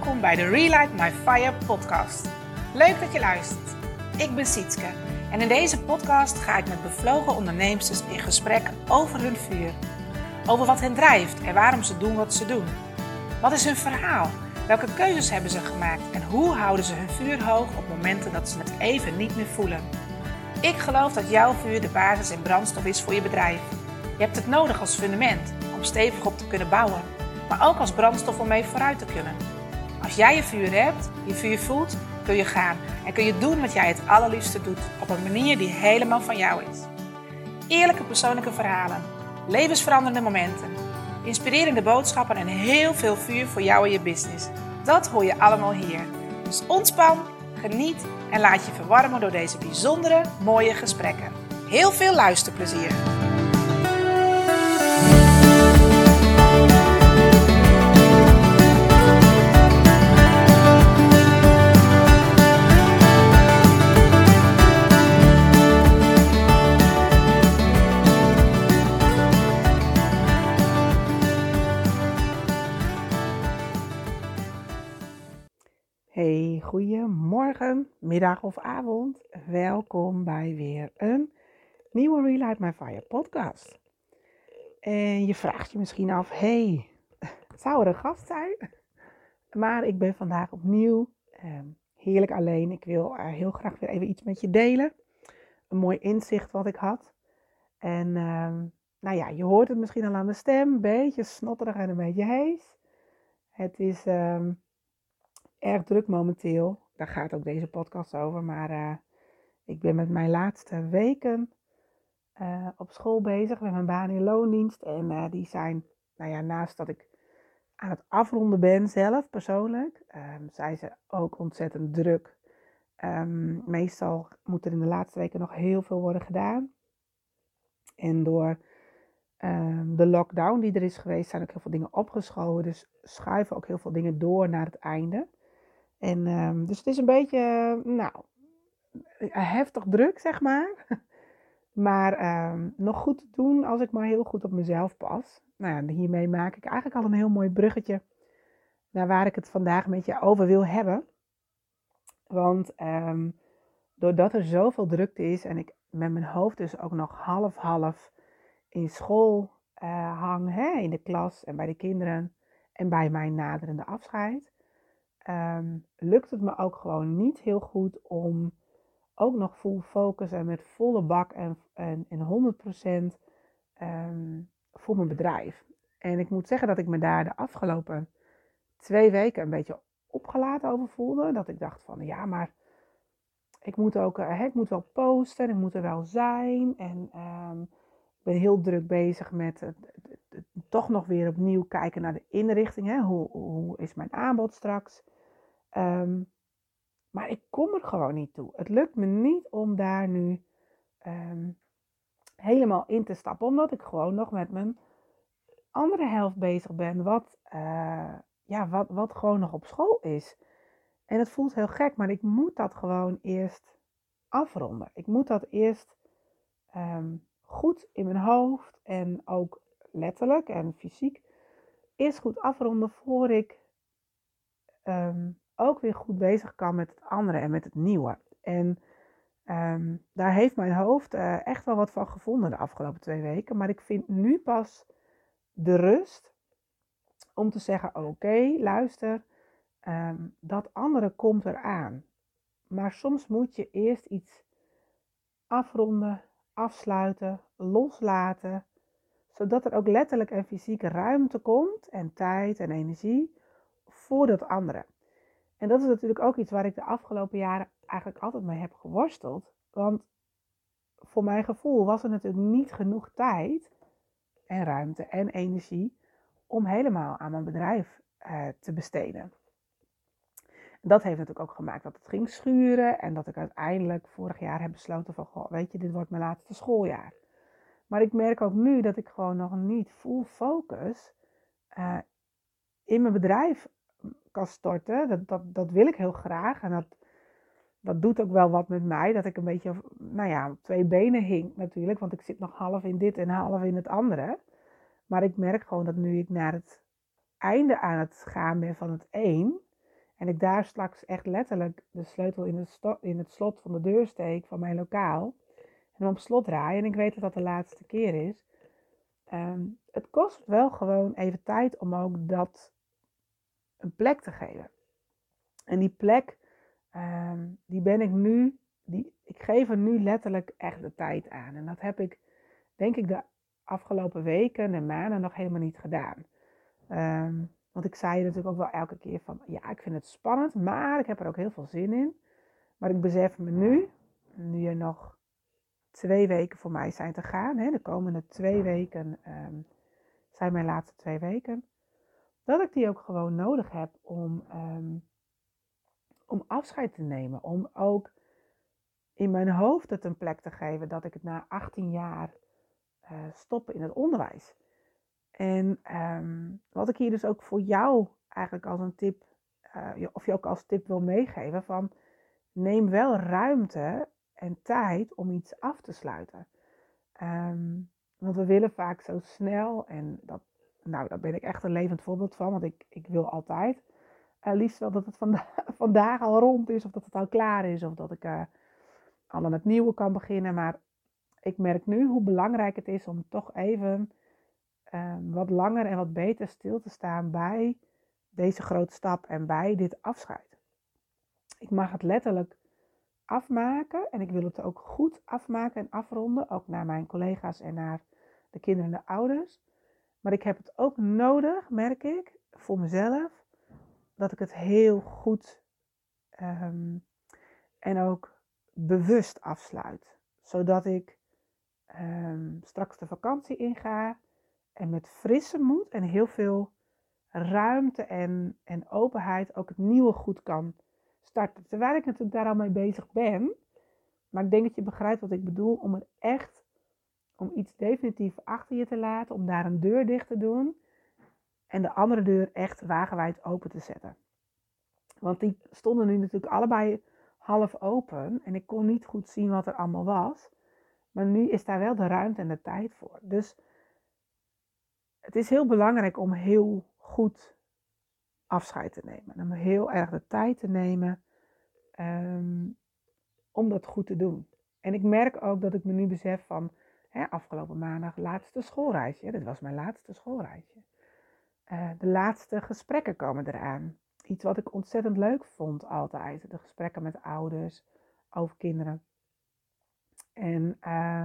Welkom bij de Relight My Fire podcast. Leuk dat je luistert. Ik ben Sietske en in deze podcast ga ik met bevlogen ondernemers in gesprek over hun vuur. Over wat hen drijft en waarom ze doen wat ze doen. Wat is hun verhaal? Welke keuzes hebben ze gemaakt en hoe houden ze hun vuur hoog op momenten dat ze het even niet meer voelen? Ik geloof dat jouw vuur de basis en brandstof is voor je bedrijf. Je hebt het nodig als fundament om stevig op te kunnen bouwen maar ook als brandstof om mee vooruit te kunnen. Als jij je vuur hebt, je vuur voelt, kun je gaan en kun je doen wat jij het allerliefste doet op een manier die helemaal van jou is. Eerlijke persoonlijke verhalen, levensveranderende momenten, inspirerende boodschappen en heel veel vuur voor jou en je business. Dat hoor je allemaal hier. Dus ontspan, geniet en laat je verwarmen door deze bijzondere, mooie gesprekken. Heel veel luisterplezier! Middag of avond. Welkom bij weer een nieuwe Relight My Fire podcast. En je vraagt je misschien af, hey, zou er een gast zijn? Maar ik ben vandaag opnieuw eh, heerlijk alleen. Ik wil uh, heel graag weer even iets met je delen. Een mooi inzicht wat ik had. En uh, nou ja, je hoort het misschien al aan de stem. Een beetje snotterig en een beetje hees. Het is... Ehm, erg druk momenteel. Daar gaat ook deze podcast over. Maar uh, ik ben met mijn laatste weken uh, op school bezig met mijn baan in loondienst. En uh, die zijn, nou ja, naast dat ik aan het afronden ben zelf persoonlijk, um, zijn ze ook ontzettend druk. Um, meestal moet er in de laatste weken nog heel veel worden gedaan. En door um, de lockdown die er is geweest, zijn ook heel veel dingen opgeschoven. Dus schuiven ook heel veel dingen door naar het einde. En um, dus het is een beetje, nou, heftig druk, zeg maar. Maar um, nog goed te doen als ik maar heel goed op mezelf pas. Nou ja, hiermee maak ik eigenlijk al een heel mooi bruggetje naar waar ik het vandaag met je over wil hebben. Want um, doordat er zoveel drukte is en ik met mijn hoofd dus ook nog half-half in school uh, hang, hè, in de klas en bij de kinderen en bij mijn naderende afscheid, um, lukt het me ook gewoon niet heel goed om ook nog full focus en met volle bak en, en, en 100% um, ehm, voor mijn bedrijf. En ik moet zeggen dat ik me daar de afgelopen twee weken een beetje opgelaten over voelde. Dat ik dacht van ja, maar ik moet ook, uh, ik moet wel posten, ik moet er wel zijn. En um, ik ben heel druk bezig met het, toch nog weer opnieuw kijken naar de inrichting. Hè? Hoe, hoe is mijn aanbod straks? Um, maar ik kom er gewoon niet toe. Het lukt me niet om daar nu um, helemaal in te stappen, omdat ik gewoon nog met mijn andere helft bezig ben, wat, uh, ja, wat, wat gewoon nog op school is. En het voelt heel gek, maar ik moet dat gewoon eerst afronden. Ik moet dat eerst um, goed in mijn hoofd en ook letterlijk en fysiek eerst goed afronden voor ik um, ook weer goed bezig kan met het andere en met het nieuwe. En um, daar heeft mijn hoofd uh, echt wel wat van gevonden de afgelopen twee weken. Maar ik vind nu pas de rust om te zeggen: oké, luister, um, dat andere komt eraan. Maar soms moet je eerst iets afronden, afsluiten, loslaten, zodat er ook letterlijk en fysieke ruimte komt en tijd en energie voor dat andere. En dat is natuurlijk ook iets waar ik de afgelopen jaren eigenlijk altijd mee heb geworsteld. Want voor mijn gevoel was er natuurlijk niet genoeg tijd en ruimte en energie om helemaal aan mijn bedrijf uh, te besteden. Dat heeft natuurlijk ook gemaakt dat het ging schuren en dat ik uiteindelijk vorig jaar heb besloten van, goh, weet je, dit wordt mijn laatste schooljaar. Maar ik merk ook nu dat ik gewoon nog niet full focus uh, in mijn bedrijf kan storten. Dat, dat, dat wil ik heel graag. En dat, dat doet ook wel wat met mij. Dat ik een beetje, nou ja, op twee benen hing natuurlijk. Want ik zit nog half in dit en half in het andere. Maar ik merk gewoon dat nu ik naar het einde aan het gaan ben van het één. En ik daar straks echt letterlijk de sleutel in het, in het slot van de deur steek van mijn lokaal. En op slot draai. En ik weet dat dat de laatste keer is. Ehm, het kost wel gewoon even tijd om ook dat een plek te geven. En die plek, ehm, die ben ik nu, die, ik geef er nu letterlijk echt de tijd aan. En dat heb ik, denk ik, de afgelopen weken en maanden nog helemaal niet gedaan. Ehm, want ik zei natuurlijk ook wel elke keer van, ja, ik vind het spannend, maar ik heb er ook heel veel zin in. Maar ik besef me nu, nu er nog twee weken voor mij zijn te gaan, hè, de komende twee weken um, zijn mijn laatste twee weken, dat ik die ook gewoon nodig heb om, ehm, om afscheid te nemen. Om ook in mijn hoofd het een plek te geven dat ik het na 18 jaar uh, stop in het onderwijs. En um, wat ik hier dus ook voor jou eigenlijk als een tip, uh, of je ook als tip wil meegeven, van neem wel ruimte en tijd om iets af te sluiten. Um, want we willen vaak zo snel, en dat, nou, daar ben ik echt een levend voorbeeld van, want ik, ik wil altijd uh, liefst wel dat het vanda vandaag al rond is, of dat het al klaar is, of dat ik uh, al aan het nieuwe kan beginnen. Maar ik merk nu hoe belangrijk het is om toch even um, wat langer en wat beter stil te staan bij deze grote stap en bij dit afscheid. Ik mag het letterlijk afmaken en ik wil het ook goed afmaken en afronden, ook naar mijn collega's en naar de kinderen en de ouders. Maar ik heb het ook nodig, merk ik, voor mezelf, dat ik het heel goed um, en ook bewust afsluit. Zodat ik um, straks de vakantie inga en met frisse moed en heel veel ruimte en, en openheid ook het nieuwe goed kan starten. Terwijl ik natuurlijk daar al mee bezig ben. Maar ik denk dat je begrijpt wat ik bedoel om het echt, om iets definitief achter je te laten, om daar een deur dicht te doen en de andere deur echt wagenwijd open te zetten. Want die stonden nu natuurlijk allebei half open en ik kon niet goed zien wat er allemaal was. Maar nu is daar wel de ruimte en de tijd voor. Dus het is heel belangrijk om heel goed afscheid te nemen. En om heel erg de tijd te nemen um, om dat goed te doen. En ik merk ook dat ik me nu besef van hè, afgelopen maandag laatste schoolreisje. Dit was mijn laatste schoolreisje. Uh, de laatste gesprekken komen eraan. Iets wat ik ontzettend leuk vond altijd. De gesprekken met ouders over kinderen. En uh,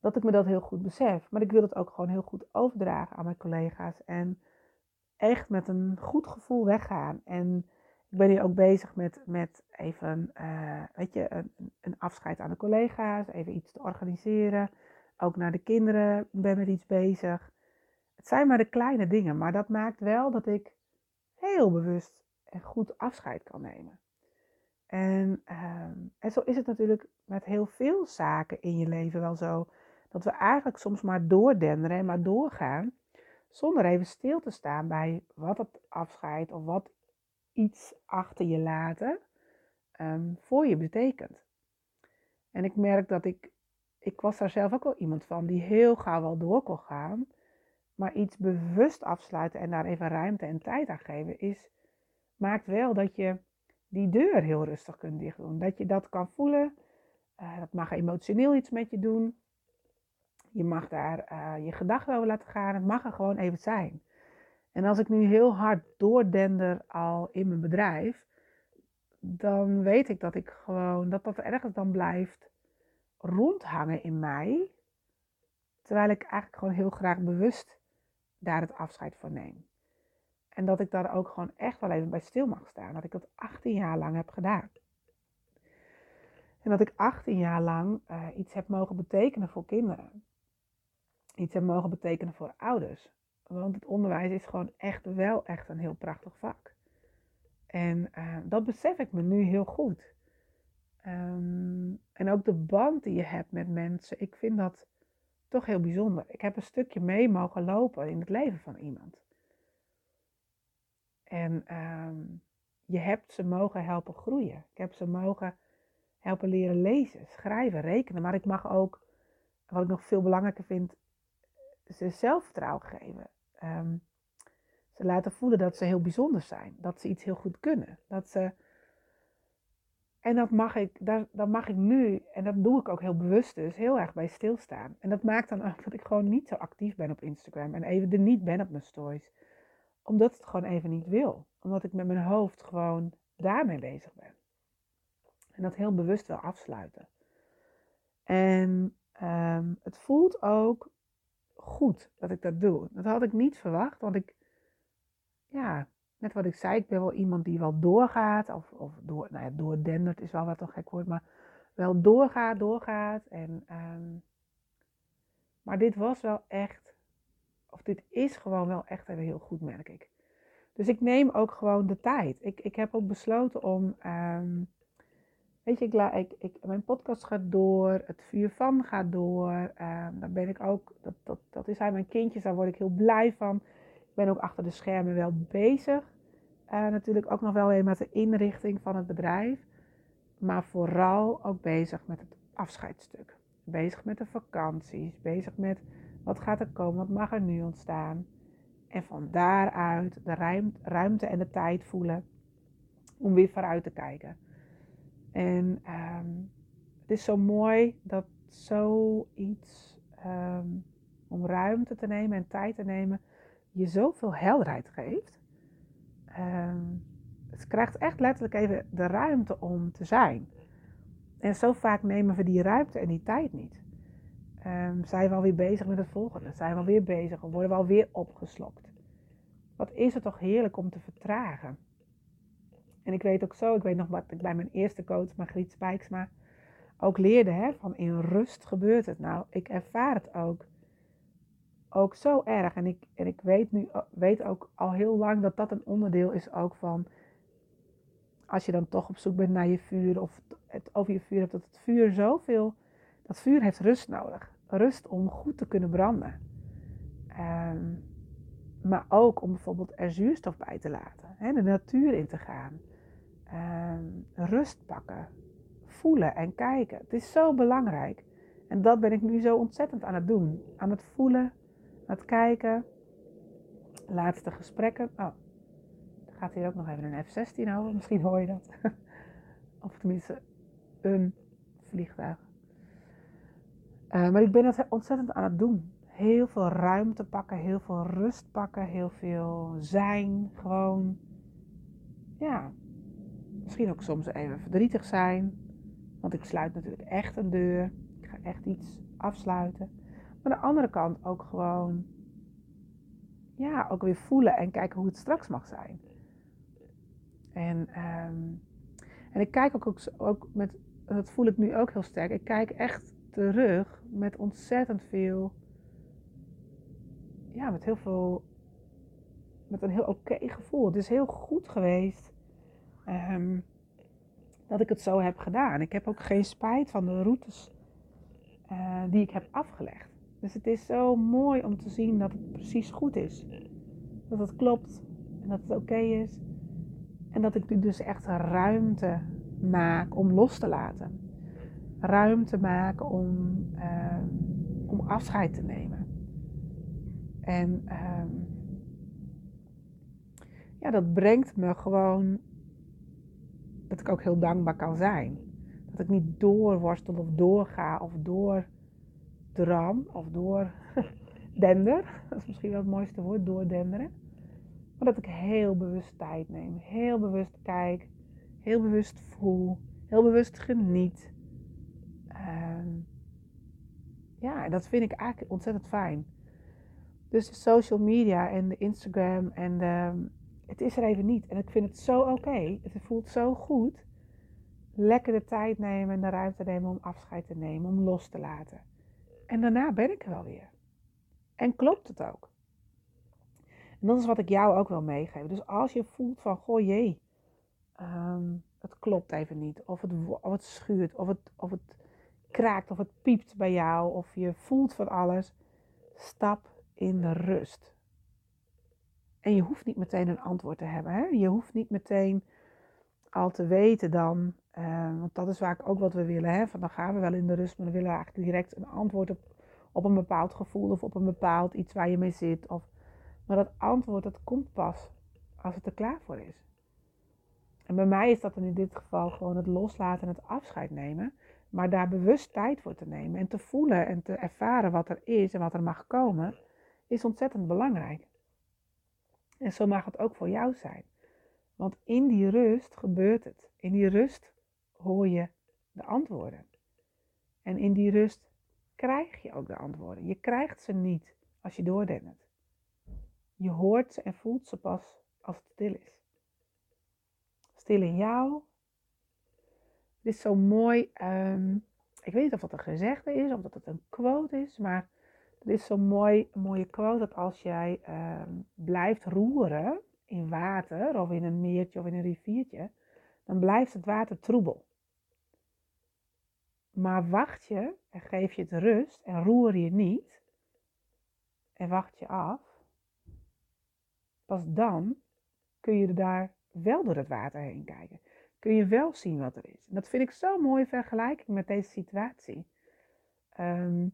dat ik me dat heel goed besef. Maar ik wil het ook gewoon heel goed overdragen aan mijn collega's. En echt met een goed gevoel weggaan. En ik ben hier ook bezig met, met even, uh, weet je, een, een, afscheid aan de collega's. Even iets te organiseren. Ook naar de kinderen ben met iets bezig. Het zijn maar de kleine dingen. Maar dat maakt wel dat ik heel bewust en goed afscheid kan nemen. En, uh, en zo is het natuurlijk met heel veel zaken in je leven wel zo dat we eigenlijk soms maar doordenderen en maar doorgaan, zonder even stil te staan bij wat het afscheid of wat iets achter je laten um, voor je betekent. En ik merk dat ik, ik was daar zelf ook wel iemand van die heel gauw wel door kon gaan, maar iets bewust afsluiten en daar even ruimte en tijd aan geven, is, maakt wel dat je die deur heel rustig kunt dicht doen. Dat je dat kan voelen. Uh, dat mag emotioneel iets met je doen. Je mag daar uh, je gedachten over laten gaan. Het mag er gewoon even zijn. En als ik nu heel hard doordender al in mijn bedrijf, dan weet ik dat ik gewoon, dat dat ergens dan blijft rondhangen in mij. Terwijl ik eigenlijk gewoon heel graag bewust daar het afscheid van neem. En dat ik daar ook gewoon echt wel even bij stil mag staan. Dat ik dat 18 jaar lang heb gedaan. En dat ik 18 jaar lang uh, iets heb mogen betekenen voor kinderen iets hebben mogen betekenen voor ouders. Want het onderwijs is gewoon echt wel echt een heel prachtig vak. En uh, dat besef ik me nu heel goed. Um, en ook de band die je hebt met mensen, ik vind dat toch heel bijzonder. Ik heb een stukje mee mogen lopen in het leven van iemand. En um, je hebt ze mogen helpen groeien. Ik heb ze mogen helpen leren lezen, schrijven, rekenen. Maar ik mag ook, wat ik nog veel belangrijker vind, ze zelfvertrouwen geven. Um, Ze laten voelen dat ze heel bijzonder zijn. Dat ze iets heel goed kunnen. Dat ze... En dat mag ik, dat mag ik nu, en dat doe ik ook heel bewust dus, heel erg bij stilstaan. En dat maakt dan ook dat ik gewoon niet zo actief ben op Instagram en even er niet ben op mijn stories. Omdat het gewoon even niet wil. Omdat ik met mijn hoofd gewoon daarmee bezig ben. En dat heel bewust wil afsluiten. En um, het voelt ook goed dat ik dat doe. Dat had ik niet verwacht, want ik, ja, net wat ik zei, ik ben wel iemand die wel doorgaat, of, of door, nou ja, doordendert is wel wat een gek woord, maar wel doorgaat, doorgaat. En, um, maar dit was wel echt, of dit is gewoon wel echt even heel goed, merk ik. Dus ik neem ook gewoon de tijd. Ik, ik heb ook besloten om um, Weet je, ik, ik, mijn podcast gaat door, het vuur van gaat door. Uh, daar ben ik ook, dat, dat, dat is hij mijn kindjes, daar word ik heel blij van. Ik ben ook achter de schermen wel bezig. Uh, natuurlijk ook nog wel weer met de inrichting van het bedrijf. Maar vooral ook bezig met het afscheidstuk. Bezig met de vakanties, bezig met wat gaat er komen, wat mag er nu ontstaan. En van daaruit de ruimte en de tijd voelen om weer vooruit te kijken. En ehm, het is zo mooi dat zoiets, um, om ruimte te nemen en tijd te nemen, je zoveel helderheid geeft. Um, het krijgt echt letterlijk even de ruimte om te zijn. En zo vaak nemen we die ruimte en die tijd niet. zijn we alweer bezig met het volgende? Zijn we alweer bezig? Worden we alweer opgeslokt? Wat is het toch heerlijk om te vertragen? En ik weet ook zo, ik weet nog wat ik bij mijn eerste coach, Margriet Spijksma, ook leerde. Hè, van in rust gebeurt het. Nou, ik ervaar het ook, ook zo erg. En ik, en ik weet nu weet ook al heel lang dat dat een onderdeel is ook van... Als je dan toch op zoek bent naar je vuur of het over je vuur hebt, dat het vuur zoveel... Dat vuur heeft rust nodig. Rust om goed te kunnen branden. Ehm, maar ook om bijvoorbeeld er zuurstof bij te laten. Hè, de natuur in te gaan. Ehm, rust pakken, voelen en kijken. Het is zo belangrijk. En dat ben ik nu zo ontzettend aan het doen. Aan het voelen, aan het kijken. Laatste gesprekken. Oh, er gaat hier ook nog even een F-16 over. Misschien hoor je dat. of tenminste, een vliegtuig. Uh, maar ik ben dat ontzettend aan het doen. Heel veel ruimte pakken, heel veel rust pakken, heel veel zijn. Gewoon, ja, Misschien ook soms even verdrietig zijn. Want ik sluit natuurlijk echt een deur. Ik ga echt iets afsluiten. Maar aan de andere kant ook gewoon, ja, ook weer voelen en kijken hoe het straks mag zijn. En, um, en ik kijk ook, ook met, dat voel ik nu ook heel sterk. Ik kijk echt terug met ontzettend veel, ja, met heel veel, met een heel oké gevoel. Het is heel goed geweest Ehm, dat ik het zo heb gedaan. Ik heb ook geen spijt van de routes uh, die ik heb afgelegd. Dus het is zo mooi om te zien dat het precies goed is. Dat het klopt en dat het oké is. En dat ik nu dus echt ruimte maak om los te laten. Ruimte maken om, uh, om afscheid te nemen. En uh, ja, dat brengt me gewoon dat ik ook heel dankbaar kan zijn. Dat ik niet doorworstel of doorga of doordram of doordender. Dat is misschien wel het mooiste woord, doordenderen. Maar dat ik heel bewust tijd neem, heel bewust kijk, heel bewust voel, heel bewust geniet. Uh, ja, en dat vind ik eigenlijk ontzettend fijn. Dus de social media en de Instagram en de het is er even niet. En ik vind het zo oké. Het voelt zo goed. Lekker de tijd nemen en de ruimte nemen om afscheid te nemen, om los te laten. En daarna ben ik er wel weer. En klopt het ook? En dat is wat ik jou ook wil meegeven. Dus als je voelt van, goh jee, ehm, het klopt even niet. Of het, schuurt, of het, of het kraakt, of het piept bij jou. Of je voelt van alles. Stap in de rust. En je hoeft niet meteen een antwoord te hebben. Hè? Je hoeft niet meteen al te weten dan. Uh, want dat is vaak ook wat we willen. Hè? Van dan gaan we wel in de rust, maar dan willen we eigenlijk direct een antwoord op, op een bepaald gevoel of op een bepaald iets waar je mee zit. Of Maar dat antwoord, dat komt pas als het er klaar voor is. En bij mij is dat in dit geval gewoon het loslaten en het afscheid nemen. Maar daar bewust tijd voor te nemen en te voelen en te ervaren wat er is en wat er mag komen, is ontzettend belangrijk. En zo mag het ook voor jou zijn. Want in die rust gebeurt het. In die rust hoor je de antwoorden. En in die rust krijg je ook de antwoorden. Je krijgt ze niet als je doordennert. Je hoort ze en voelt ze pas als het stil is. Stil in jou. Het is zo mooi. Ehm, ik weet niet of dat een gezegde is of dat het een quote is, maar het is zo mooi, mooie quote dat als jij ehm, blijft roeren in water of in een meertje of in een riviertje, dan blijft het water troebel. Maar wacht je en geef je het rust en roer je niet en wacht je af, pas dan kun je daar wel door het water heen kijken. Kun je wel zien wat er is. En dat vind ik zo'n mooie vergelijking met deze situatie. Ehm,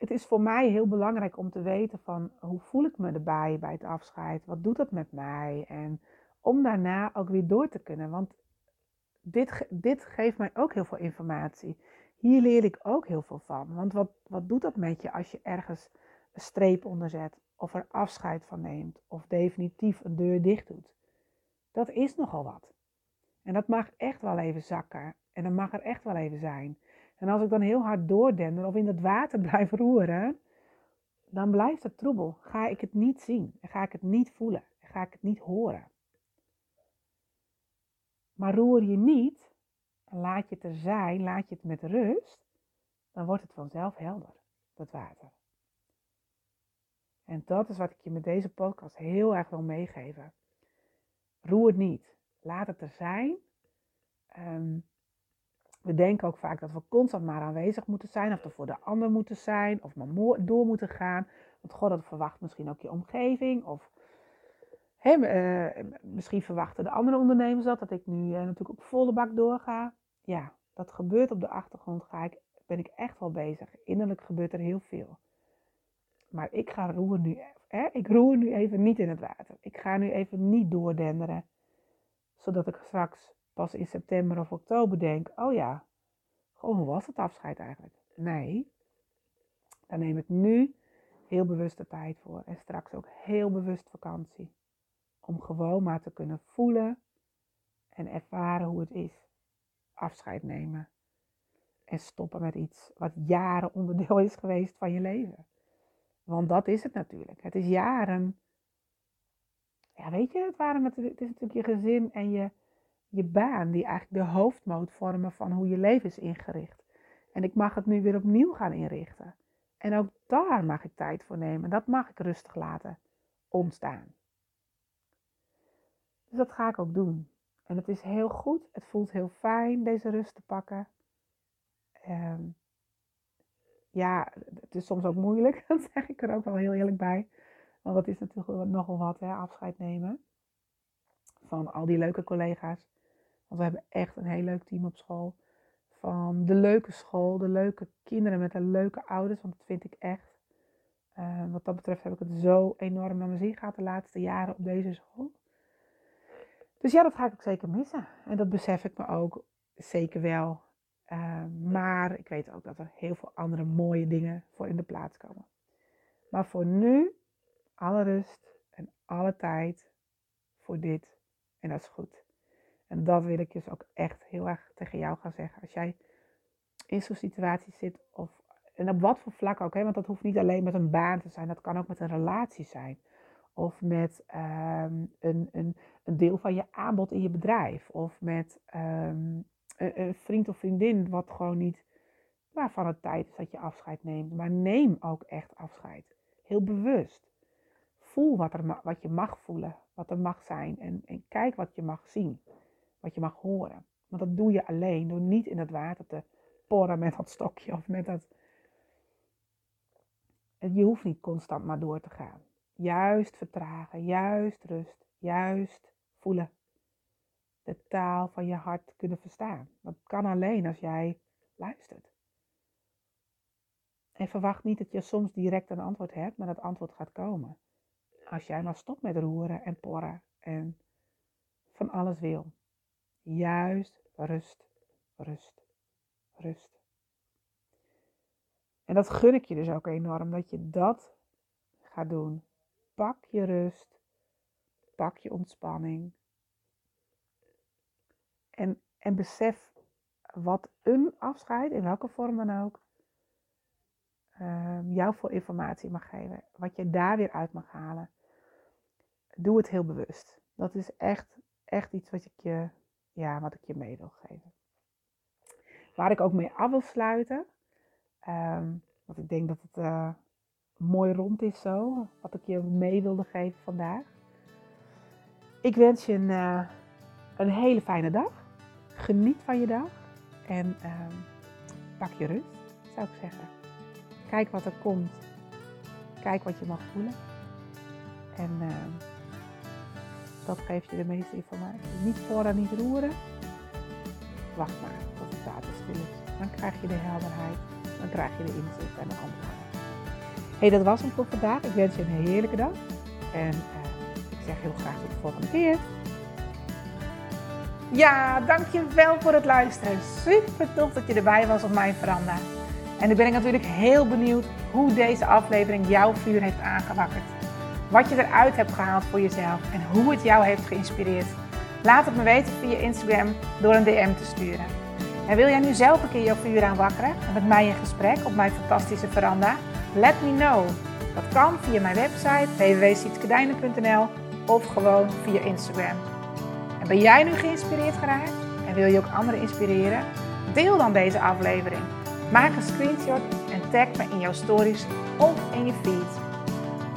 het is voor mij heel belangrijk om te weten van hoe voel ik me erbij bij het afscheid? Wat doet dat met mij? En om daarna ook weer door te kunnen. Want dit, dit geeft mij ook heel veel informatie. Hier leer ik ook heel veel van. Want wat, wat doet dat met je als je ergens een streep onder zet, of er afscheid van neemt, of definitief een deur dicht doet? Dat is nogal wat. En dat mag echt wel even zakken. En dat mag er echt wel even zijn. En als ik dan heel hard doordender of in het water blijf roeren, dan blijft het troebel. Ga ik het niet zien. En ga ik het niet voelen. En ga ik het niet horen. Maar roer je niet, en laat je het er zijn, laat je het met rust, dan wordt het vanzelf helder, dat water. En dat is wat ik je met deze podcast heel erg wil meegeven. Roer niet. Laat het er zijn. Ehm, we denken ook vaak dat we constant maar aanwezig moeten zijn, of er voor de ander moeten zijn, of maar door moeten gaan. Want God, dat verwacht misschien ook je omgeving, of uh, misschien verwachten de andere ondernemers dat, dat ik nu uh, natuurlijk ook volle bak doorga. Ja, dat gebeurt op de achtergrond, ga ik, ben ik echt wel bezig. Innerlijk gebeurt er heel veel. Maar ik ga roeren nu, hè, ik roer nu even niet in het water. Ik ga nu even niet doordenderen, zodat ik straks pas in september of oktober denk, oh ja, gewoon hoe was het afscheid eigenlijk? Nee, daar neem ik nu heel bewust de tijd voor en straks ook heel bewust vakantie. Om gewoon maar te kunnen voelen en ervaren hoe het is. Afscheid nemen. En stoppen met iets wat jaren onderdeel is geweest van je leven. Want dat is het natuurlijk. Het is jaren. Ja, weet je, het, waren het is natuurlijk je gezin en je, je baan die eigenlijk de hoofdmoot vormen van hoe je leven is ingericht. En ik mag het nu weer opnieuw gaan inrichten. En ook daar mag ik tijd voor nemen. Dat mag ik rustig laten ontstaan. Dus dat ga ik ook doen. En het is heel goed. Het voelt heel fijn deze rust te pakken. Ehm, ja, het is soms ook moeilijk. Dat zeg ik er ook wel heel eerlijk bij. Want dat is natuurlijk nogal wat, hè, afscheid nemen. Van al die leuke collega's. Want we hebben echt een heel leuk team op school. Van de leuke school, de leuke kinderen met de leuke ouders. Want dat vind ik echt. Ehm, wat dat betreft heb ik het zo enorm naar mijn zin gehad de laatste jaren op deze school. Dus ja, dat ga ik ook zeker missen. En dat besef ik me ook zeker wel. Ehm, maar ik weet ook dat er heel veel andere mooie dingen voor in de plaats komen. Maar voor nu, alle rust en alle tijd voor dit. En dat is goed. En dat wil ik dus ook echt heel erg tegen jou gaan zeggen. Als jij in zo'n situatie zit, of, en op wat voor vlak ook, hè, want dat hoeft niet alleen met een baan te zijn, dat kan ook met een relatie zijn of met ehm, een, een, een deel van je aanbod in je bedrijf. Of met ehm, een, een, vriend of vriendin wat gewoon niet waarvan het tijd is dat je afscheid neemt. Maar neem ook echt afscheid. Heel bewust. Voel wat, er, wat je mag voelen, wat er mag zijn. En, en kijk wat je mag zien, wat je mag horen. Want dat doe je alleen door niet in het water te porren met dat stokje of met dat. Je hoeft niet constant maar door te gaan. Juist vertragen, juist rust, juist voelen. De taal van je hart kunnen verstaan. Dat kan alleen als jij luistert. En verwacht niet dat je soms direct een antwoord hebt, maar dat antwoord gaat komen. Als jij maar stopt met roeren en porren en van alles wil. Juist rust, rust, rust. En dat gun ik je dus ook enorm, dat je dat gaat doen. Pak je rust, pak je ontspanning. En, en besef wat een afscheid, in welke vorm dan ook, uh, jou voor informatie mag geven. Wat je daar weer uit mag halen. Doe het heel bewust. Dat is echt, echt iets wat ik je, ja, wat ik je mee wil geven. Waar ik ook mee af wil sluiten. Um, want ik denk dat het uh, mooi rond is zo. Wat ik je mee wilde geven vandaag. Ik wens je een, uh, een hele fijne dag. Geniet van je dag. En uh, pak je rust, zou ik zeggen. Kijk wat er komt. Kijk wat je mag voelen. En ehm, dat geeft je de meeste informatie. Niet vooraan niet roeren. Wacht maar tot het water stil. Dan krijg je de helderheid. Dan krijg je de inzicht en de antwoorden. hey, dat was hem voor vandaag. Ik wens je een heerlijke dag. En uh, ik zeg heel graag tot de volgende keer. Ja, dankjewel voor het luisteren. Super tof dat je erbij was op mijn veranda. En ik ben natuurlijk heel benieuwd hoe deze aflevering jouw vuur heeft aangewakkerd. Wat je eruit hebt gehaald voor jezelf en hoe het jou heeft geïnspireerd. Laat het me weten via Instagram door een DM te sturen. En wil jij nu zelf een keer jouw vuur aanwakkeren en met mij in gesprek op mijn fantastische veranda? Let me know. Dat kan via mijn website www.sietskedijnen.nl of gewoon via Instagram. En ben jij nu geïnspireerd geraakt en wil je ook anderen inspireren? Deel dan deze aflevering. Maak een screenshot en tag me in jouw stories of in je feed.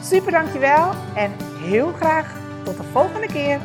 Super dankjewel en heel graag tot de volgende keer.